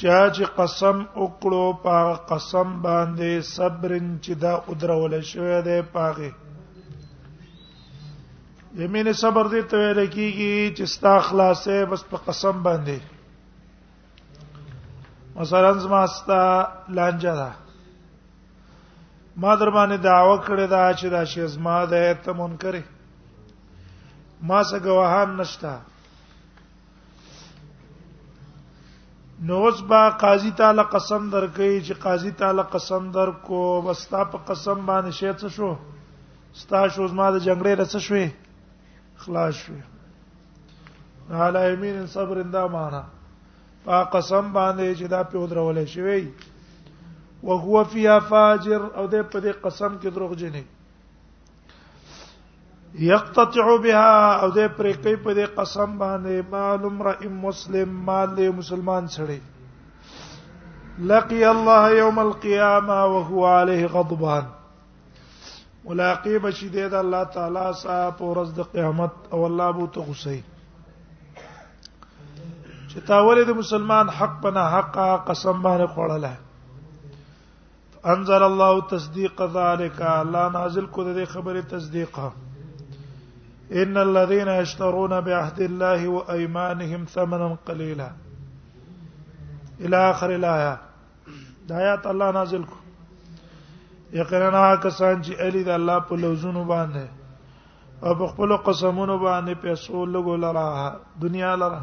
چا چې قسم وکړو په قسم باندې صبر چې دا ادرول شوی دی پاغه یمین صبر دې ته ویل کیږي چې ستا خلاصې بس په قسم باندې مثلا زما ستا لانجه ده ما در باندې دعوه کړې ده چې دا شی زما ده ته منکرې ما څه گواهان نشته نو اوس با قاضي تعالی قسم درکې چې قاضي تعالی قسم درکو وستا په قسم باندې شې څه شو ستا شو زما د جنگړې رڅ شوې خلاص شوې علی یمین صبر انده معنا په قسم باندې چې دا په درولې شوی او هو فی فاجر او دې په دې قسم کې دروغ جنې یقتطع بها او دې پرې کوي په دې قسم باندې مال امرئ مسلم مال دې مسلمان سره لقي الله يوم القيامه وهو عليه غضبان ملاقات بشي دې د الله تعالی سره په ورځ د قیامت او الله بو ته غصي چې تا ولې د مسلمان حق په نه حق قسم باندې خوړله انزل الله تصدیق ذلك الله نازل کو د خبره تصدیق ان الذين يشترون بعهد الله وايمانهم ثمنا قليلا الى اخر الايه دا آیات الله نازل کو یقینا کسان چې الی د الله په لوزونو باندې او په خپل قسمونو باندې پیسو لګول را دنیا لره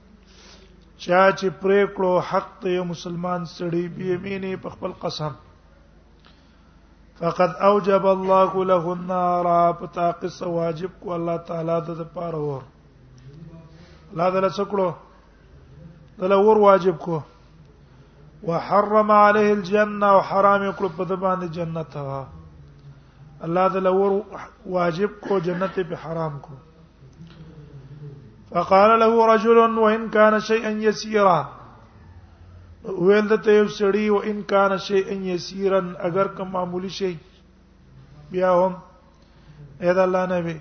چا چې پرې کړو حق ته یو مسلمان سړی به یمینه په خپل قسم فقد اوجب الله له النار فتاقص واجب کو الله تعالی د پاره ور لا دل سکړو دل ور واجب کو وحرم عليه الجنه وحرام کړو په د باندې جنت الله دل ور واجب کو جنت په حرام کو فقال له رجل وان كان شيئا يسيرا ویل د ته یو سړی او ان کان شی ان یسیرن اگر کوم معمولی شی بیا هم اې دا الله نه وی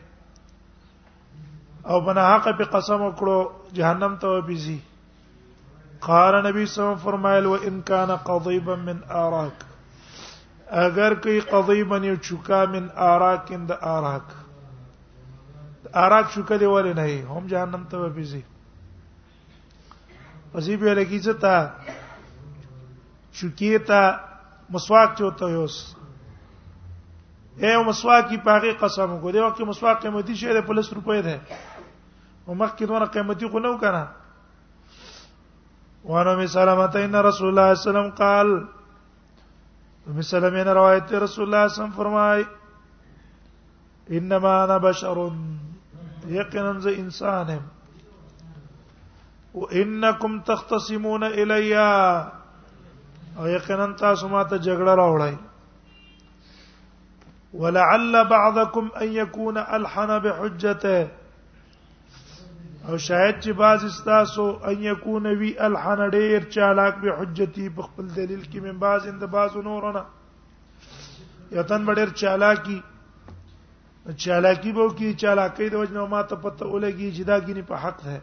او بنا حق په قسم وکړو جهنم ته وبېږي قال نبی صلی الله علیه وسلم فرمایل وان کان قضیبا من اراک اگر کوي قضیبا یو چوکا من اراک اند اراک اراک چوکا دی ولې نه هم جهنم ته وبېږي پسې به لګی چې تا چوکې تا مسواک چوته یوس اے مسواک کی پاغه قسم کو دی وخت مسواک قیمتي شه ده 50 روپے ده نو مخکې دونه قیمتي خو نه وکړه وانه می سلامت ان رسول الله صلی الله علیه وسلم قال ام سلمہ نے روایت ہے رسول اللہ صلی اللہ علیہ وسلم فرمائے انما انا بشر یقینا ز انسان ہم وانکم تختصمون الی او یقینا تاسو ما ته جګړه راوړی ولعل بعضکم ان یکون الحن بحجته او شاید چې بعض استاسو ان یکون وی الحن ډیر چالاک به حجتی په خپل دلیل کې من بعض اند بعض نورونه یتن ډیر چالاکی چالاکی بو کی چالاکی د وجنه ما ته پته ولګي چې دا ګینه په حق ده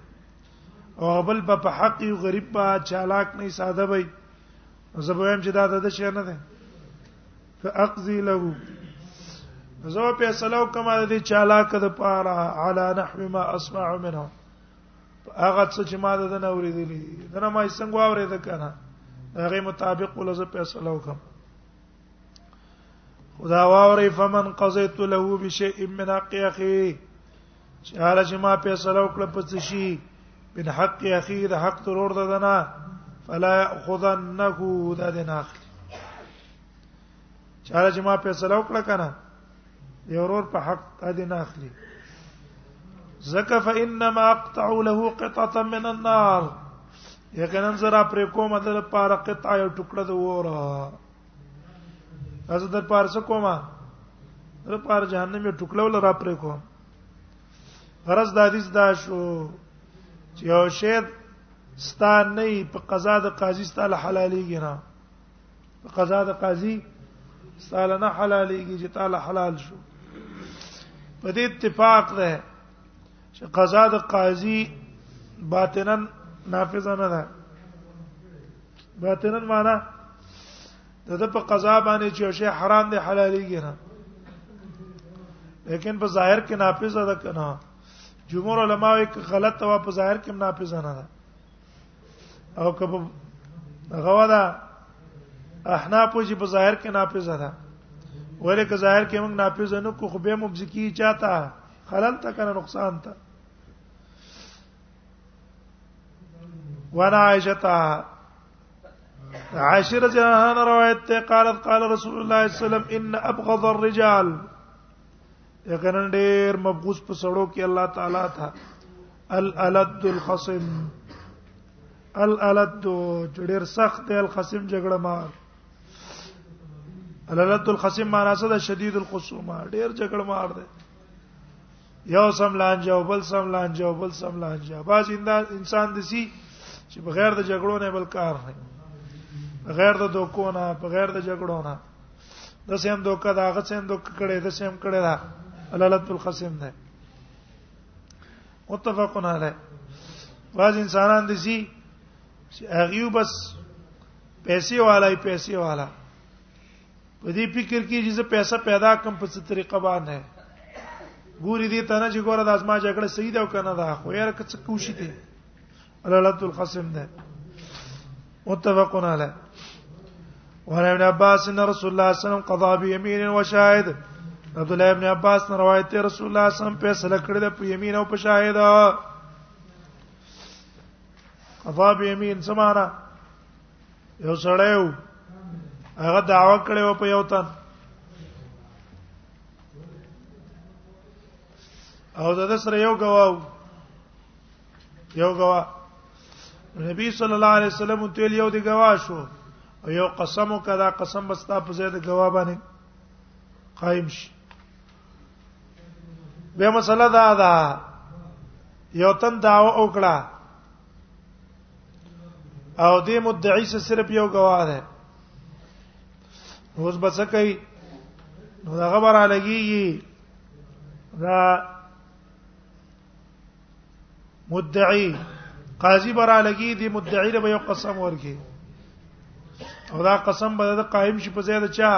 او بل په حق یو غریب په چالاک نه ساده وي زه به هم چې دا د شي نه ده فاقضي له زه په سلام کما د چالاک د پاره علی نحو ما اسمع منه هغه څه چې ما د نه اوریدلی دا ما یې څنګه اورید کنه هغه مطابق ولزه په سلام کما خدا واوري فمن قضيت له بشيء من حق اخي چې هغه چې ما فیصله وکړه په څه شي من حق اخي د حق ترور ده نه فلا ياخذنه ده د نه اخلي چې هغه چې ما فیصله وکړه کنه دی ورور په حق ده نه اخلي زکه فانما اقطع له قطعه من النار یقینا زرا پر کومه د لپاره قطعه یو ټوکړه د وره از در پار څه کومه در پار جهنم یو ټوکلو لرا پرې کوم غرض د حدیث دا شو چې یو شی ستا نه په قضا د قاضي ستا له حلالېږي نه په قضا د قاضي ستا له نه حلالېږي چې تعالی حلال شو په دې اتفاق ده چې قضا د قاضي باطنا نافذ نه ده باطنن معنا د د په قضا باندې چې شی حرام دی حلاليږي نه لیکن په ظاهر کې نافذ ده کنه جمهور علما یک غلط وا په ظاهر کې نافذ نه ده او که په غوا ده احناف چې په ظاهر کې نافذ ده ولې که ظاهر کې موږ نافذ نه کو خو به مبزکی چاته خلل تا کنه نقصان ته وانا عائشه عائشه رضی الله عنها روایت ته قالت قال رسول الله صلی الله علیه وسلم ان ابغض الرجال یقینا ډیر مبغوس په سړو کې الله تعالی تھا الالد الخصم الالد ډیر سخت دی الخصم جګړه ما الالد الخصم معنا څه ده شدید الخصومه ډیر جګړه مار دی یو سم لانجه او بل سم لانجه او بل سم لانجه باز انسان د سي چې بغیر د جګړو نه بل کار نه بغیر د دوکو نه بغیر د جګړو نه د سیم دوکه دا غ سیم دوکه کړي د سیم کړي دا علالت القسم ده متفقون علی باز انسانان د سي چې هغه بس پیسې والای پیسې والا په دې فکر کې چې زه پیسې پیدا کم په څه طریقه باندې ګوري دې ته نه چې ګوره د ازما جګړه صحیح ده او کنه ده خو یاره که څه کوشي دي علالت القسم ده متفقون علی وعن ابن عباس ان رسول الله صلی الله علیه وسلم قضا بيمين وشاهد عبد الله ابن عباس نے روایت ہے رسول الله صلی الله علیه وسلم فیصله کړی ده په یمین او په شاهد قضا بيمين سمانا یو سړیو هغه دعوه کړې و په یو تن او د سره یو گواو یو گوا نبی صلی الله علیه وسلم ته یو دی گوا شو او یو قسم وکړه قسم بستا په زید گوا باندې قائم شي به مسله دا ده یو تن داو وکړه او دې مدعی سره صرف یو گواه ده اوس بچ کوي نو دا خبره لګیږي دا مدعی قاضي برا لګي دي مدعی له یو قسم ورکي او دا قسم به د قائم شي په زیاده چا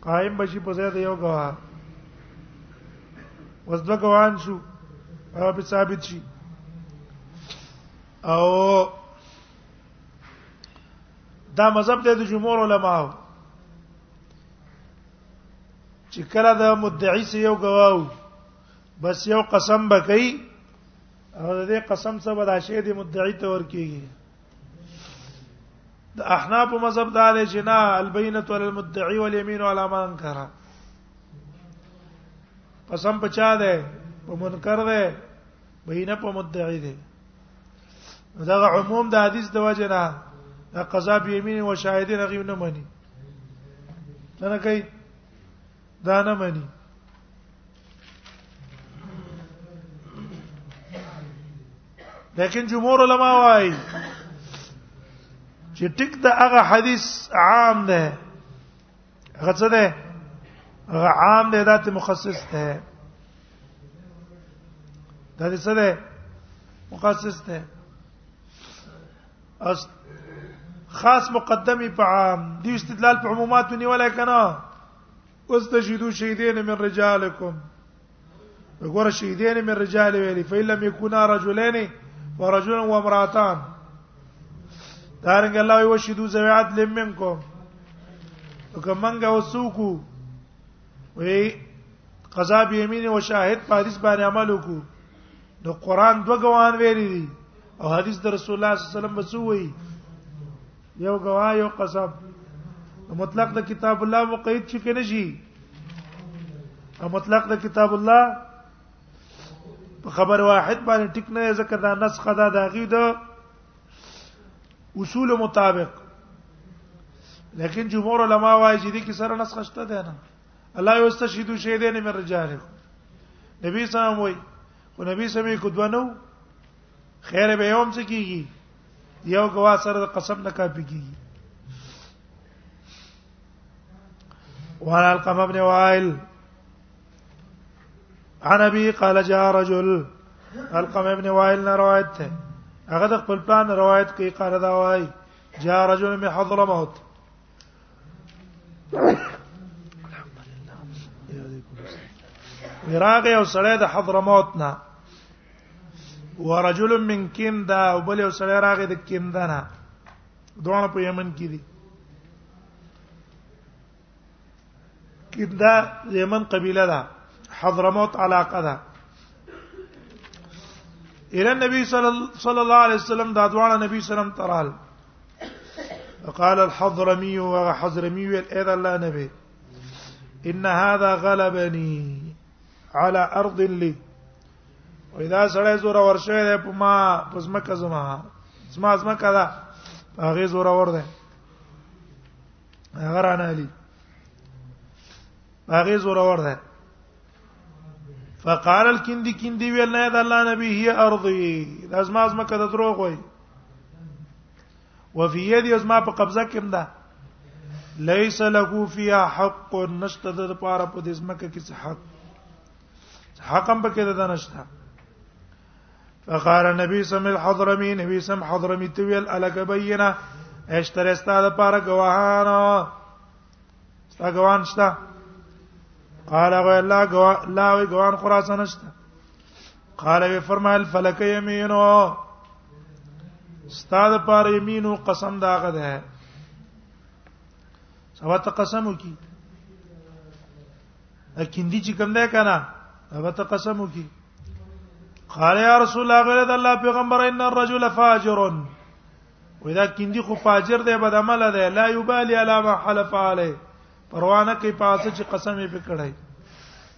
قائم بشي په ځای د یو غواه وس دوه غوان شو او په ثابت شي او دا مذهب دی د جمهور علماو چې کله د مدعی سي یو غواو بس یو قسم بکئی او د دې قسم څخه به دا شی د مدعی ته ورکیږي د احناف مذهب دا دی چې نه البینه علی المدعی والیمین علی من انکر قسم پچا ده په منکر ده بینه په مدعی ده دا عموم د حدیث د وجه نه د قضا به یمین او شاهدین غیب نه مانی څنګه کوي دا نه مانی لیکن جمهور علما وايي چې ټیک دا هغه حدیث عام ده هغه څه ده هغه عام ده ذات مخصص ده دا دې څه ده مخصص ده اس خاص مقدمي په عام دي استدلال په عمومات نیولای کنه واستشهدوا شهیدین من رجالکم وګوره شهیدین من رجال ویلی فإن لم يكونا رجلين ورجل وامراتان دارنګ الله یو شهیدو زوی عدل منکم وکمنګ وسوکو وی قضا به یمین او شاهد په حدیث باندې عمل وکړو نو قران دوه غوان ویلي دي او حدیث د رسول الله صلی الله علیه وسلم بسوي یو گواه یو قسم مطلق د کتاب الله مقید شي کنه شي او مطلق د کتاب الله په خبر واحد باندې ټیک نه ذکر دا نسخه دا داغي د اصول مطابق لیکن جمهور علما وايي چې دې کې سره نسخه شته ده نه الله یستشهدو شهیدین من رجالکم نبی صلی الله علیه وسلم وایي خو نبی سمې کو دونو خیر به یوم څه کیږي یو غوا سره د قسم نه کاپی کیږي وعن القمه بن وائل عن ابي قال جاء رجل القمه بن وائل نه روایت ده هغه د خپل پلان روایت کوي قال دا وای جاء رجل من حضرموت وراغه او سړی د حضرموت نه ورجل من کندا او بل یو سړی راغی د کندا نه دوه په یمن کې دي کندا یمن قبيله ده حضرموت علاقه ده الى النبي صلى الله عليه وسلم دا دوه نبی سلام ترال قال الحضرمي وحضرمي اذا لا نبي ان هذا غلبني على ارض لي واذا سړی زوره ورشه ده په ما پزما کزما زما زما کدا هغه زوره ور ده هغه رانه علي هغه زوره ور ده فقال الكندي كندي ویل نه ده الله نبی هي ارضي لازم ازما کدا دروغ وای وفي يدي اوس ما په قبضه کې هم ده ليس له فيها حق نشته د پاره په دې ځمکه کې څه حق حق هم پکې ده نشته فقال النبي سم الحضرمي نبي سم حضرمي تويل الک بينه اشتر استاد پاره گواهان ستا گواهان شته قال غو الله گواه لا وی گواهان خراسان شته قال وی فرمایل فلک یمینو استاد پر یمینو قسم داغه ده سبا ته قسم وکي اکیندی چې کوم ده کنه سبا ته قسم وکي قال یا رسول الله غیر د الله پیغمبر ان الرجل فاجر ودا کیندی خو فاجر دی بد عمل دی لا یبالی علی ما حلف علی پروانه کې پاسه چې قسم یې پکړای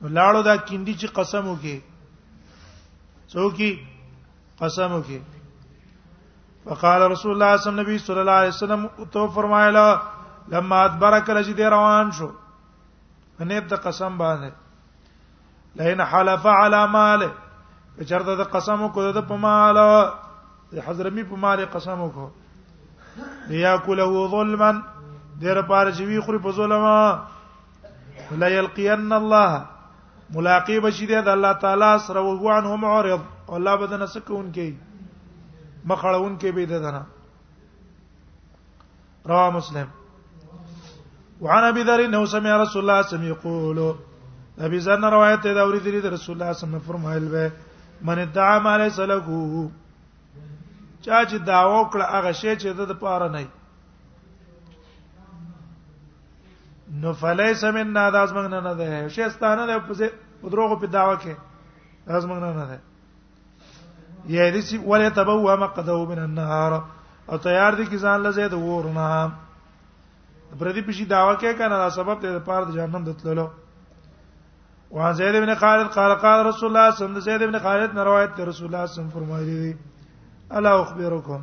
لاړو دا کیندی چې قسم وکي څوکي قسم وکي فقال رسول الله صلی الله علیه وسلم نبی صلی الله علیه وسلم تو فرمایلا لما ادبر کله چې روان شو نه د قسم باندې لئن حلف علی مال چرته د قسم کو د په مال د حضرمی په مال قسم کو لياكله ظلما دیر پار چې وی خوري په ظلم لا يلقين الله ملاقي بشي د الله تعالی سره او هو عنه معرض الله بدن سکون کې مخړون کې به ددنه رواه مسلم وعن ابي ذر انه سمع رسول الله صلى الله عليه وسلم يقول ابي ذر روایت ده اور دې رسول الله صلی الله علیه وسلم فرمایل به من ادعى ما ليس له چا چې داوا وکړه هغه شی چې د پاره نه نو فلیس مننا دا زمنګ نه نه ده شیستانه ده په دروغ په داوا کې دا زمنګ نه نه ده یا دې چې ولې تبوه مقدو من النهار او تیار دي کې ځان لزه د ورنا پردي پشي داوا کې کنه دا سبب ته پاره د جهنم د تللو وعن زید بن خالد قال قال رسول الله صلی الله علیه وسلم زید بن خالد روایت ته رسول الله صلی الله علیه وسلم فرمایلی الا اخبرکم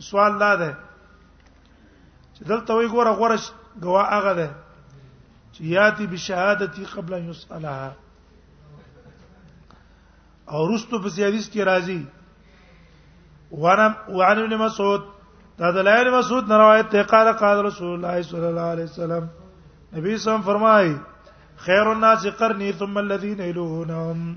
سوال لا ده چې دلته وی ګوره غوړه غوا هغه ده چې یاتی بشهادتي قبل ان يسالها او رستو په حدیث کې راځي وانا وعن ابن مسعود دا د لایل مسعود نه روایت ته قال قال رسول الله صلی الله علیه وسلم نبی صلی الله علیه وسلم فرمایي خیر الناس قرنی ثم الذين يلونهم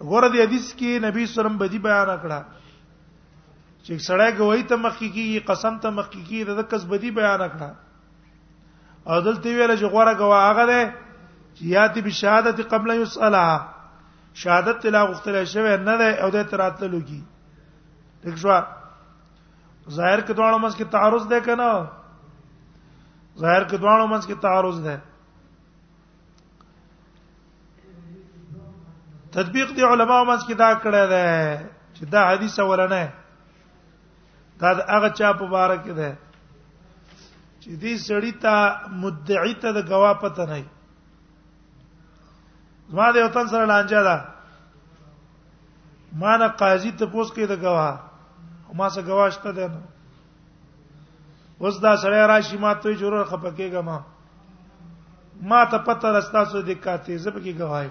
ګوره دې حدیث کې نبی سلام بدی بیان کړه چې سړی گواہی ته مخکې کیږي قسم ته مخکې کیږي د کس بدی بیان کړه او دلته ویل چې غوړه گواه هغه ده چې یاتی به شهادت قبل یسالها شهادت لا غختل شوی نه ده او د تراتلو کی دښه ظاهر کې دوه منځ کې تعارض ده کنه ظاهر کې دوه منځ کې تعارض ده تطبیق دی علما مس کې دا کړه ده چې دا حدیث ولنه دا هغه چا په بار کې ده چې دې سړی ته مدعی ته د گوا پته نه ما دې وطن سره لانجه ده ما نه قاضي ته پوس کې د گوا ما سره گواش ته ده اوس دا سړی راشي ما ته جوړه خپکهګه ما ما ته پته رستا سو د کاته زب کې گواهی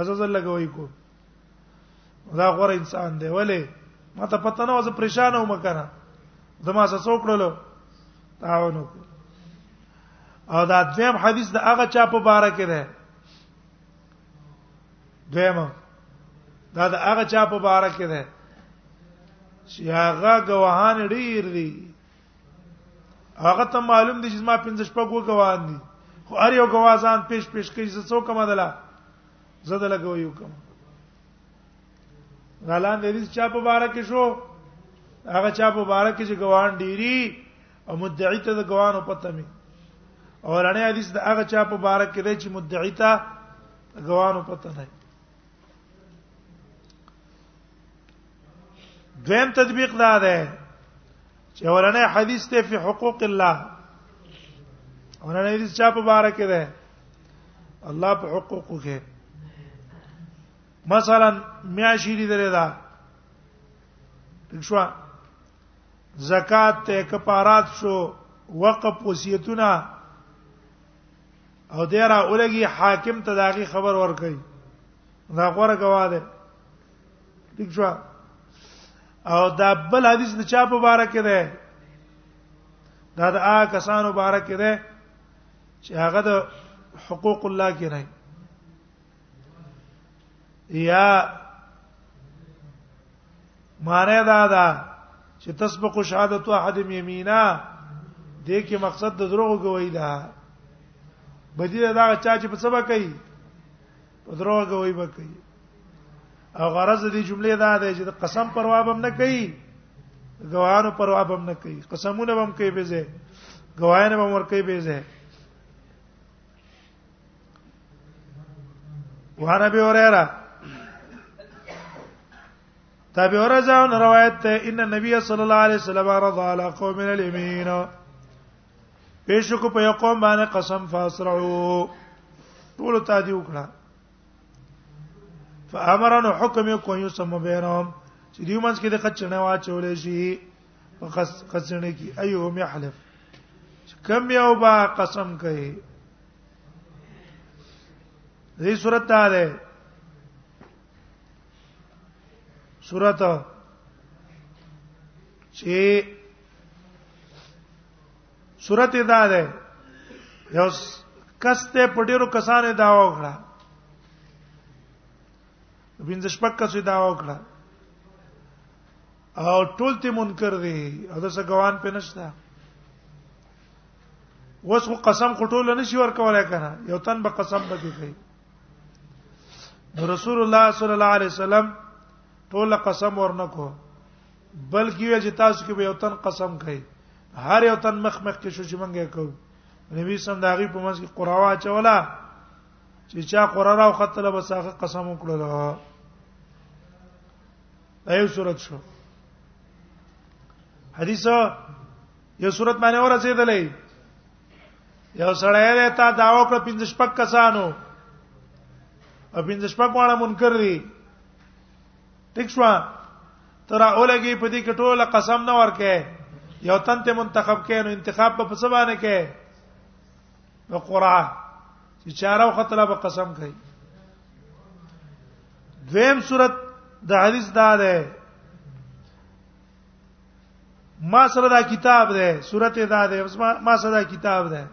عزاز الله گواہی کو دا غوړ انسان دی ولی ما ته پته نه وځه پریشان وم کنه زما سره څوکړلو تعاون وکړه او دا دیم حدیث د هغه چا په باره کې ده دویمه دا د هغه چا په باره کې ده چې هغه غواهان ډیر دي هغه ته معلوم دي چې ما پنځه شپږ غواهان دي خو هر یو غواهان پیش پیش کوي چې څوک ما دلا زده لګوي یو کوم غلان د دې چا په باره کې شو هغه چا په باره کې چې غواهان ډيري او مدعی ته د ګوانو پته می اورانه حدیث د هغه چا په بار کې دی چې مدعی ته ګوانو پته نه دویم تطبیق دا ده چې اورانه حدیث ته په حقوق الله اورانه حدیث چا په بار کې ده الله په حقوقو کې مثلا میاشي لري دا ښه زکات ته کفارات شو وقف وصیتونه او دیرا اولګي حاکم ته داغي خبر ورکړي دا غوړه گواده ٹھیک شو او دا بل حدیث د چا په باره کې ده دا د آ کسانو باره کې ده چې هغه د حقوق الله کې نه یا معنی دا ده چې تسبق شهادت احد یمینا دې کې مقصد د دروغ گوي ده بدیل دا چا چې په سبا کوي په دروغ گوي به کوي او غرض دې جملې دا ده چې قسم پروا به نه کوي گواهانو پروا به نه کوي قسمونه به هم کوي به زه گواهانو به هم ور کوي به زه وعن ابي هريره تابع رضاون روایت ته ان النبي صلی الله علیه وسلم رضا علی قوم الیمین پیش کو په قوم باندې قسم فاسرعو ټول ته دی وکړه فامرنا حکم کو یو سم بینهم چې دیو منځ کې د خچنه واچولې شي په خچنه کې ایو محلف کم یو با قسم کوي دې صورت ته ده صورت چې صورت دا ده یو کسته پټیرو کسانه دا وکړه بنځ شپک کسه دا وکړه او ټول ته منکر دي او دغه ګوان په نشته وس خو قسم خټول نه شي ورکولای کنه یو تن به قسم بګی کوي رسول الله صلی الله علیه وسلم ټول قسم ورنکو بلکې ویل چې تاسو کې به یو تن قسم کوي هر یو تن مخ مخ کې شو چې مونږه کوو نبی سم داغي په منځ کې قراوا چولا چې چا قرارا او خطله بساخه قسم وکړل ایو صورت شو حدیث یو صورت باندې ورسېدلې یو سړی دی تا دا وکړه پنځه شپږ کسانو او پنځه شپږ واړه منکر دي ټیک شو تر اولګي په دې کې ټول قسم نه ورکه یو تن ته منتخب کین انتخاب په څه باندې کې د قرعه چې چارو خطر به قسم کوي دویم صورت د حدیث دا ده ما سره دا کتاب ده سورته دا ده ما سره دا کتاب ده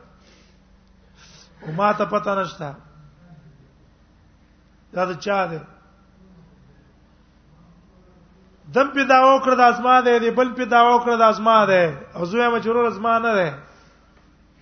او ما ته پته نشته دا د چا ده دم په دا وکړه د ازما ده دی بل په دا وکړه د ازما ده او زوی مجرور ازما نه ده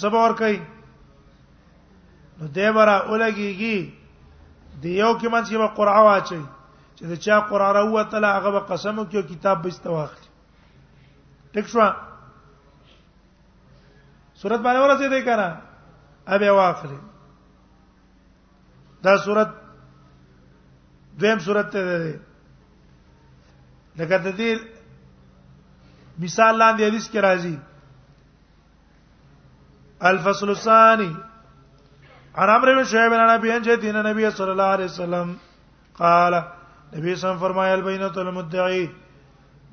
زبر ور کوي نو دې برا اولګيږي دی یو کې منځ کې به قرعه واچي چې دا چا قرعه وته لا هغه قسم کوي کتاب به استواخلي ټیک شو صورت باندې ورسې دی کنه ابه واخلي دا صورت دویم صورت ته ده لکه د دې مثال لاندې حدیث کې راځي الفصل الثاني عن عمرو بن شعيب عن ابي ان جدي النبي صلى الله عليه وسلم قال نبی سم فرمایل بینۃ المدعی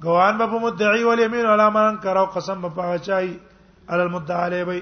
ګوان به په مدعی ول یمین علی من کرو قسم په پاچای علی المدعی علی بی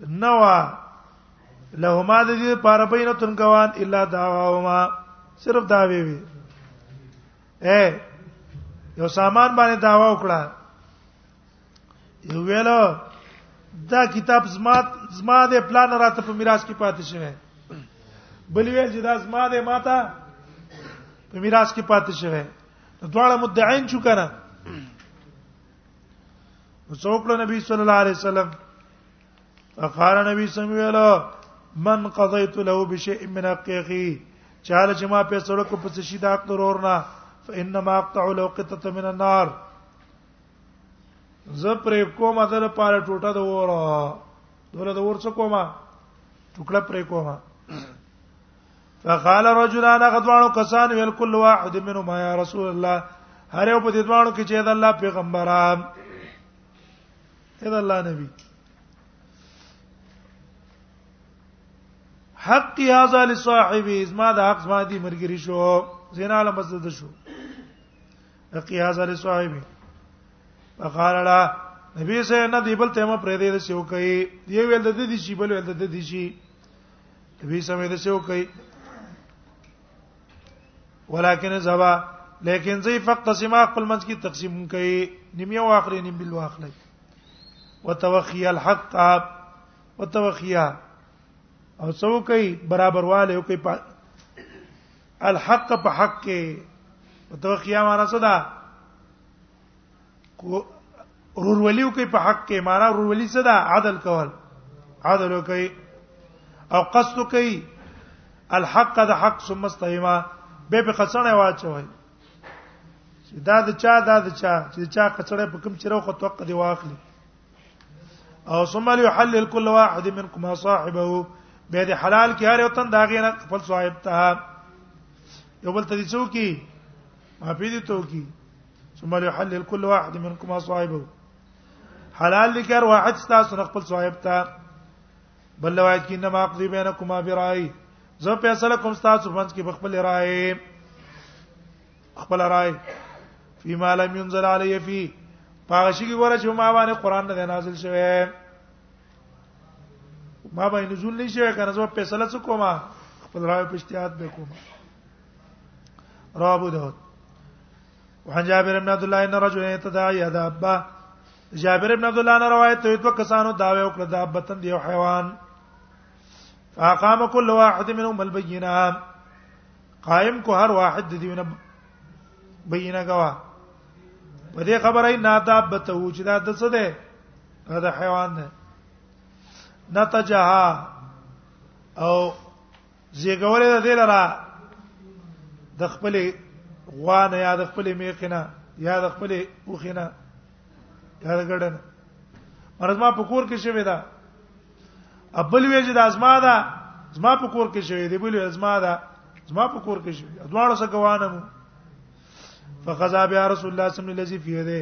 نو لهما د دې پاره بینه تن کوان الا دعواهما صرف دا وی وی اے یو سامان باندې داوا وکړه یو ویلو دا کتاب زما زما د پلان راته په میراث کې پاتې شوی بل ویل چې دا زما د ماته په میراث کې پاتې شوی دواړه مدعین شو کنه وسوکړه نبی صلی الله علیه وسلم فقال نبی صلی الله علیه وسلم من قضیت له بشیء من حق اخی چاله چې ما په سره کو پس شي دا ضرور نه فانما اقطع له قطه من النار زه پر کومه در پاره ټوټه د وره دغه د ور څه کومه ټوکړه پر کومه فقال رجلان غدوانو کسان ویل کل واحد منهما یا رسول الله هر یو په دې دوانو کې چې د الله پیغمبران اذا الله نبی حق هذا لصاحبه اسما د حق ما دي مرګري شو زینا له مسجد شو حق هذا لصاحبه فقال لا نبی سه نه دی بل ته ما پرې دې شو کوي دی ویل د دې شي بل ویل د دې شي وی سمې د څو کوي ولکن زبا لیکن زی فقط سما خپل منځ کې تقسیم کوي نیمه واخلې نیم بل واخلې وتوخی الحق وتوخیا او څو کوي برابر والے کوي الحق په حق کې وتوخیا معنا څه ده رورولي کوي په حق کې معنا رورولي څه ده عدل کول عدل کوي او قصد کوي الحق د حق ثم استهما به په قصړه واچوي دا د چا دا د چا چې چا قصړه په کوم چیرو خو توقع دی واخلي او ثم ليحلل كل واحد منكم صاحبه به د حلال کې هر یو تن دا غیر خپل صاحب ته یو بل ته دي څوکي ما پیدي ته وکي ثم يحلل كل واحد منكم صاحبه حلال لکر واحد تاسو خپل صاحب ته بل روایت کې انما اقضي بينكما برای زه فیصله کوم تاسو باندې کې خپل رائے خپل رائے فيما لم ينزل علي في پاغشي کې ورته ما باندې قران نه نازل شوی ما باندې نزول نشي کنه زه فیصله څه کوم خپل رائے په اجتهاد به کوم رابو داود وعن جابر بن عبد الله ان رجل يتداعي دابه جابر بن عبد الله نه روایت ته دوه کسانو داوی وکړه دا بتن دی حیوان فاقام كل واحد منهم البينه قائم کو هر واحد دی ونه بینه غوا په دې خبره نه دا بته و چې دا د څه ده دا حیوان ده نتجها او زیګولې د دې لرا د خپل غوانه یا د خپل میخنه یا د خپل اوخنه یا د ګډنه مرز ما په کور کې شوې ده ابل وی چې د ازما ده زما په کور کې شوې دی بل ازما ده زما په کور کې شوې دواړو سره غوانه مو فقضا بیا رسول الله صلی الله علیه وسلم لذي فيه ده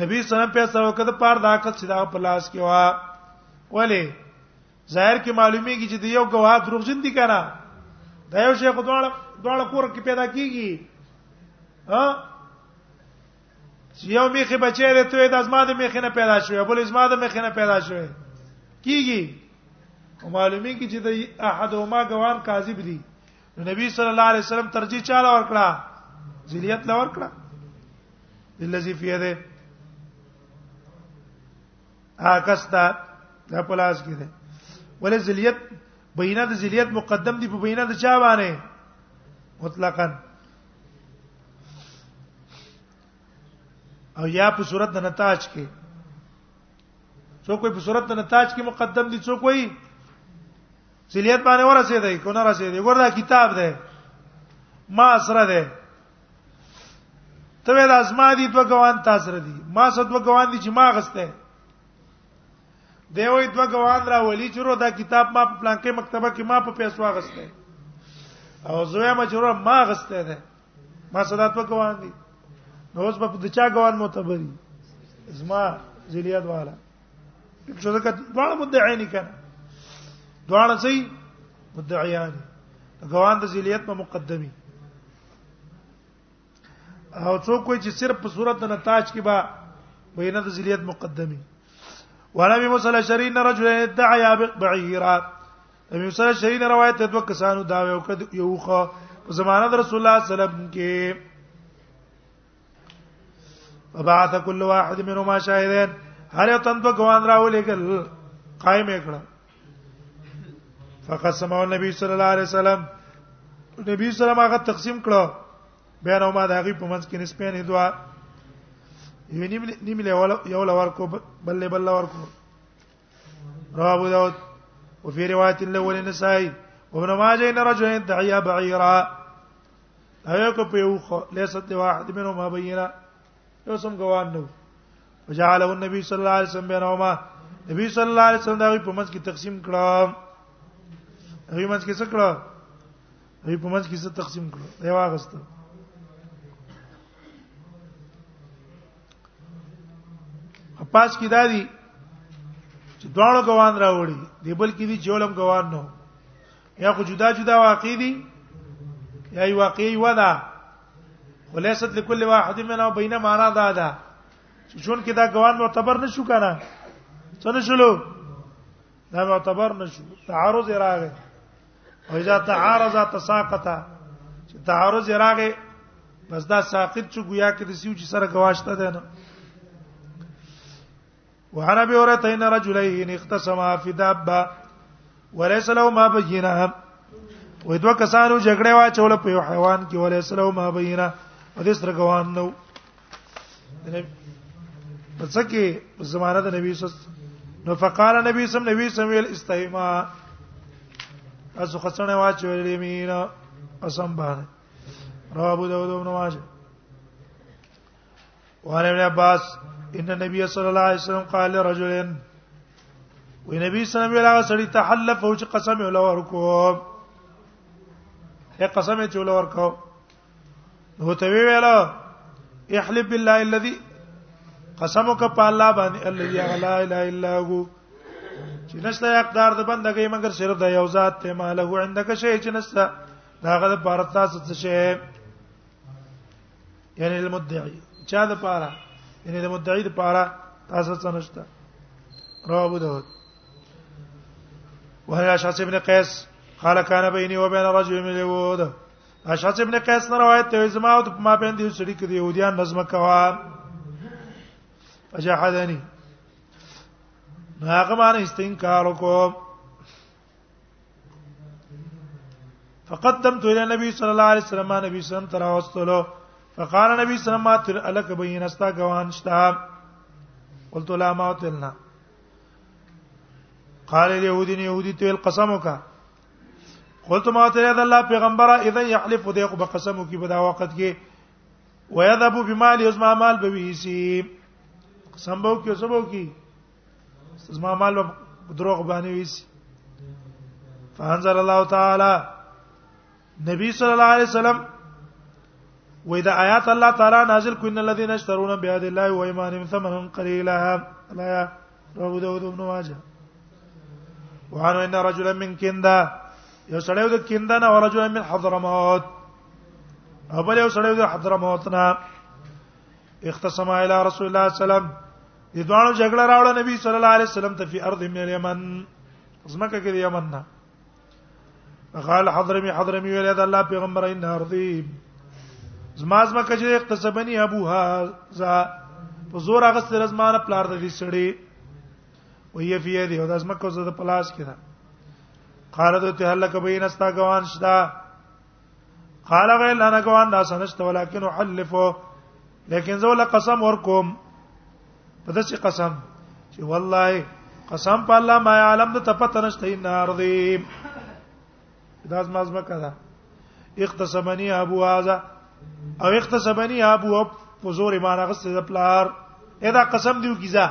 نبی صلی الله علیه وسلم په څو کې د پار دا کڅ چې دا په لاس کې وا ولی ظاهر کې معلومیږي چې د یو ګواه دروغجن دي کنه دا یو شیخ دواړه دواړه کور کې پیدا کیږي ها یو میخه بچی دی ته د ازما د میخه نه پیدا شوی بل ازما د میخه نه پیدا شوی کیږي معلومی کی چې د احدهما غوان کاذب دي نو نبی صلی الله علیه وسلم ترجیح چاله ور کړه ذلیت لور کړه الذي في يده آکستا دا پلاس کې ده ولې ذلیت بینه د ذلیت مقدم دی په بینه د چا باندې مطلقاً او یا په صورت د نتاج کې څوک په صورت د نتاج کې مقدم دي څوک وي سلیت باندې ورسېدای کو نه رسېدای ګوردا کتاب ده ما سره ده ته ویل ازما دي دوه غوان تاسو سره دي ما سره دوه غوان دي چې ما غسته دی وای دوه غوان را ولي چرو دا کتاب ما په پلان کې مکتبه کې ما په پیسو غسته او زویا ما چرو ما غسته ده ما سره دوه غوان دي نو اوس په د چا غوان معتبري ازما ذلیات والا چې دا کډه مدعی نه کړه دواړه سي مدعیان غوان د ذلیت په مقدمي او څوک وایي چې صرف په صورت د نتاج کې با بینه د ذلیت مقدمي ونبي مصلی شرین رجل ادعى بعيرا ابي مصلی شرین روایت د دوه کسانو دا یو کړ یو خو په زمانه د رسول الله صلی الله علیه وسلم کې فبعث كل واحد منهما شاهدين هر یو تن په ګوان راولېګل قائم کړه فقسمه النبي صلی الله علیه وسلم نبی صلی الله هغه تقسیم کړو بین او ما د هغه په منځ کې نسبین دوا یو نیم نیم له یو لور کو بل له بل لور کو رواه ابو داود وفي روايه الاول النسائي وابن ماجه ان رجلا دعيا بعيرا هيك بيوخ ليست واحد منهم بينا یو سم ګوان نو وجعله النبي صلی الله علیه وسلم بینهما نبی صلی الله علیه وسلم دا په منځ کې تقسیم کړه هغه منځ کې څه کړه هغه په منځ کې څه تقسیم کړه دی واغسته پاس کې دادی چې دواړو ګوان راوړي دی بل کې دي چې ولم ګوان نه یا خو جدا جدا واقع دي یا یو واقعي ودا وليست لكل واحد منهم بين معنا دا ده چې چون کې دا ګوان معتبر نشو کنه څنګه شلو دا معتبر نشو تعارض راغی او اذا تعارض تساقط چې تعارض راغی بس دا ساقط چې گویا کې د سیو چې سره گواښته ده نه وعن ابي هريره ان رجلين اختصما في دابه وليس لهما بينه وې دوه کسانو جګړه واچول په یو حیوان کې ولې سلو ما بینه په دې سره ګوان نو په څه کې زمانه د نبی صلی نو فقال نبی صلی نبی سمویل استایما تاسو خسنه واچول مینا اسم باندې رواه ابو داود او ابن ماجه وعن ابن عباس ان النبي صلى الله عليه وسلم قال لرجل وي نبی صلی الله علیه وسلم سړی تحلف او چې قسم یې لور کو اے قسم یې لور کو نو ته ویل احلف بالله الذي قسمك په الله باندې الذي لا اله الا هو چې نشته حقدار د بندګۍ مگر صرف د یو ذات ته مالو عندك شی چې نشته داغه د بارتا څه شی یعنی المدعی چا د پاره یعنی د مدعی د پاره تاسو څنګه شته رواه ابو داود وهي اشعث ابن قيس قال كان بيني وبين رجل من اليهود اشعث ابن قيس نه روایت ته زما او ما بین دي سړي کې دي يهوديان نظم کوا فجحدني هغه معنی استنکار وکړ فقدمت الى النبي صلى الله عليه وسلم نبی صلی الله علیه وسلم فقال نبی صلی الله علیه وسلم الک بین استا گوان شتا قلت لا ما تلنا قال اليهودي يهودي تل قسمك قلت ما ترى الله پیغمبره اذا يحلف دغه به قسم کی په دا وخت کې ويذهب بمال يزما مال به ويسي قسم بو کې سبو کې زما مال دروغ باندې ویسي فانزل الله تعالی نبی صلی الله علیه وسلم وې دا آیات الله تعالی نازل کو ان الذين يشترون بيد الله وايمانهم ثمنا قليلا لا رواه داود بن ماجه وعن ان رجلا من كندا یو سړی د کیندا نه او رجل من حضرموت او بل یو سړی د حضرموت نه اختصم الى رسول الله صلی الله علیه وسلم د دوانو جګړه راوړه نبی صلی الله علیه وسلم ته په ارض من الیمن زمکه کې د یمن نه قال حضرمي حضرمي ویل دا الله پیغمبر ان ارضی زما زمکه چې اقتصبني ابوها ز په زور هغه سره زما نه پلار د دې سړي وی فی یدی او د زمکه زده پلاس کې ده قال ته هلک بین استا ګوان شدا قال غير لنا قوان لا سنشت ولكن حلفه لیکن زه ول قسم ورکوم په داسې قسم چې والله قسم په الله ما علم د تپته نشته ان ارضی دا از مازما کړه اختصمنی ابو هذا او اختصمنی ابو په زور ما راغست د پلار ادا قسم دیو کیزا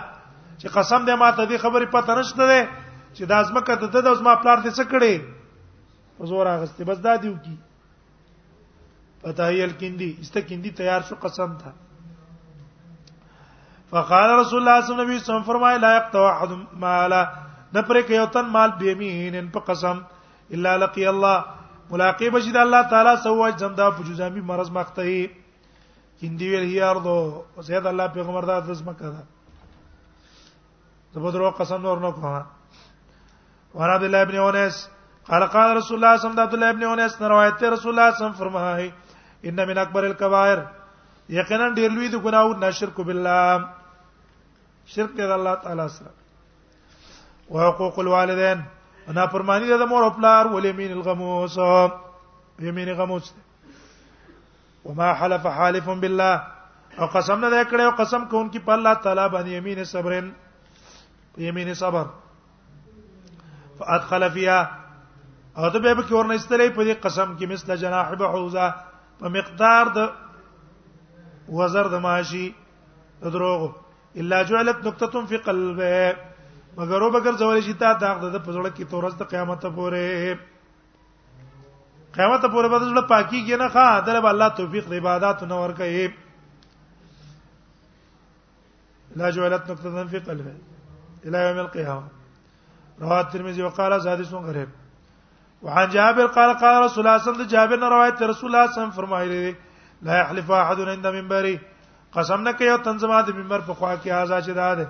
چې قسم دې ما ته دې خبرې پته نشته ده چې دا ازمکه ته د ازما پلار دې څه کړي په زور اغسته بس دا دیو کی فتاهیل کیندی استکیندی تیار شو قسم ته فقال رسول الله صلی الله علیه وسلم فرمای لا یقطع احد مالا نه پرې کې یو تن مال به مين په قسم الا لقي الله ملاقات بشي د الله تعالی سوج زمدا په جزامي مرز مخته هي کیندی ویل هي ارضو زید الله پیغمبر دا دسمه کړه ته په درو قسم نور نه کوه وعن عبد الله بن انس قال قال رسول الله صلى الله عليه وسلم ابن انس روایت رسول الله صلى الله عليه وسلم فرمایي ان من اکبر الكبائر یقینا ډیر لوی د ګناو نه شرک بالله شرک دی الله تعالی سره وحقوق الوالدين انا فرمانی د مور او پلار ولې مين الغموس یمین غموس وما حلف حالف بالله او قسم نه کړی او قسم کون کی په الله تعالی باندې یمین صبرن یمین صبر فادخل فيها او ته به کې ورنه استلې په دې قسم کې مثل جناح بعوزه په مقدار د وزر د ماشي د دروغ الا جعلت نقطه في قلبه مگر وبګر زول شي تا داغ د پزړه کې تورز د قیامت پورې قیامت پورې به زړه پاکي کې نه ښه دله به الله توفیق د عبادت نه ورکړي لا جعلت نقطه في قلبه الى يوم القيامه رواه الترمذي وقال حديث غريب وعن جابر قال قال رسول الله صلى الله عليه وسلم جابر نے روایت رسول الله صلی الله علیه وسلم فرمایلی لا يحلف احد عند منبري قسم نه کوي تنظیمات منبر په خوا کې آزاد شي ده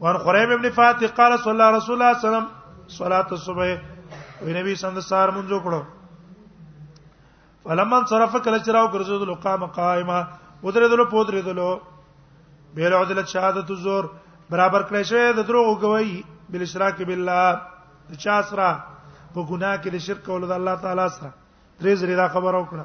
وان خريب ابن فاتح قال صلى الله رسول الله صلى الله عليه وسلم صلاه الصبح وی نبی صلی الله سار مونږ وکړو فلما صرف کله چې راو ګرځیدل قام قائما ودرېدل پودرېدل بیل عدل شهادت الزور برابر کړی شوی د دروغ گواہی بل اشراک بالله چا سره په ګناه کې د شرک ولود الله تعالی سره درې زری دا خبر او کړه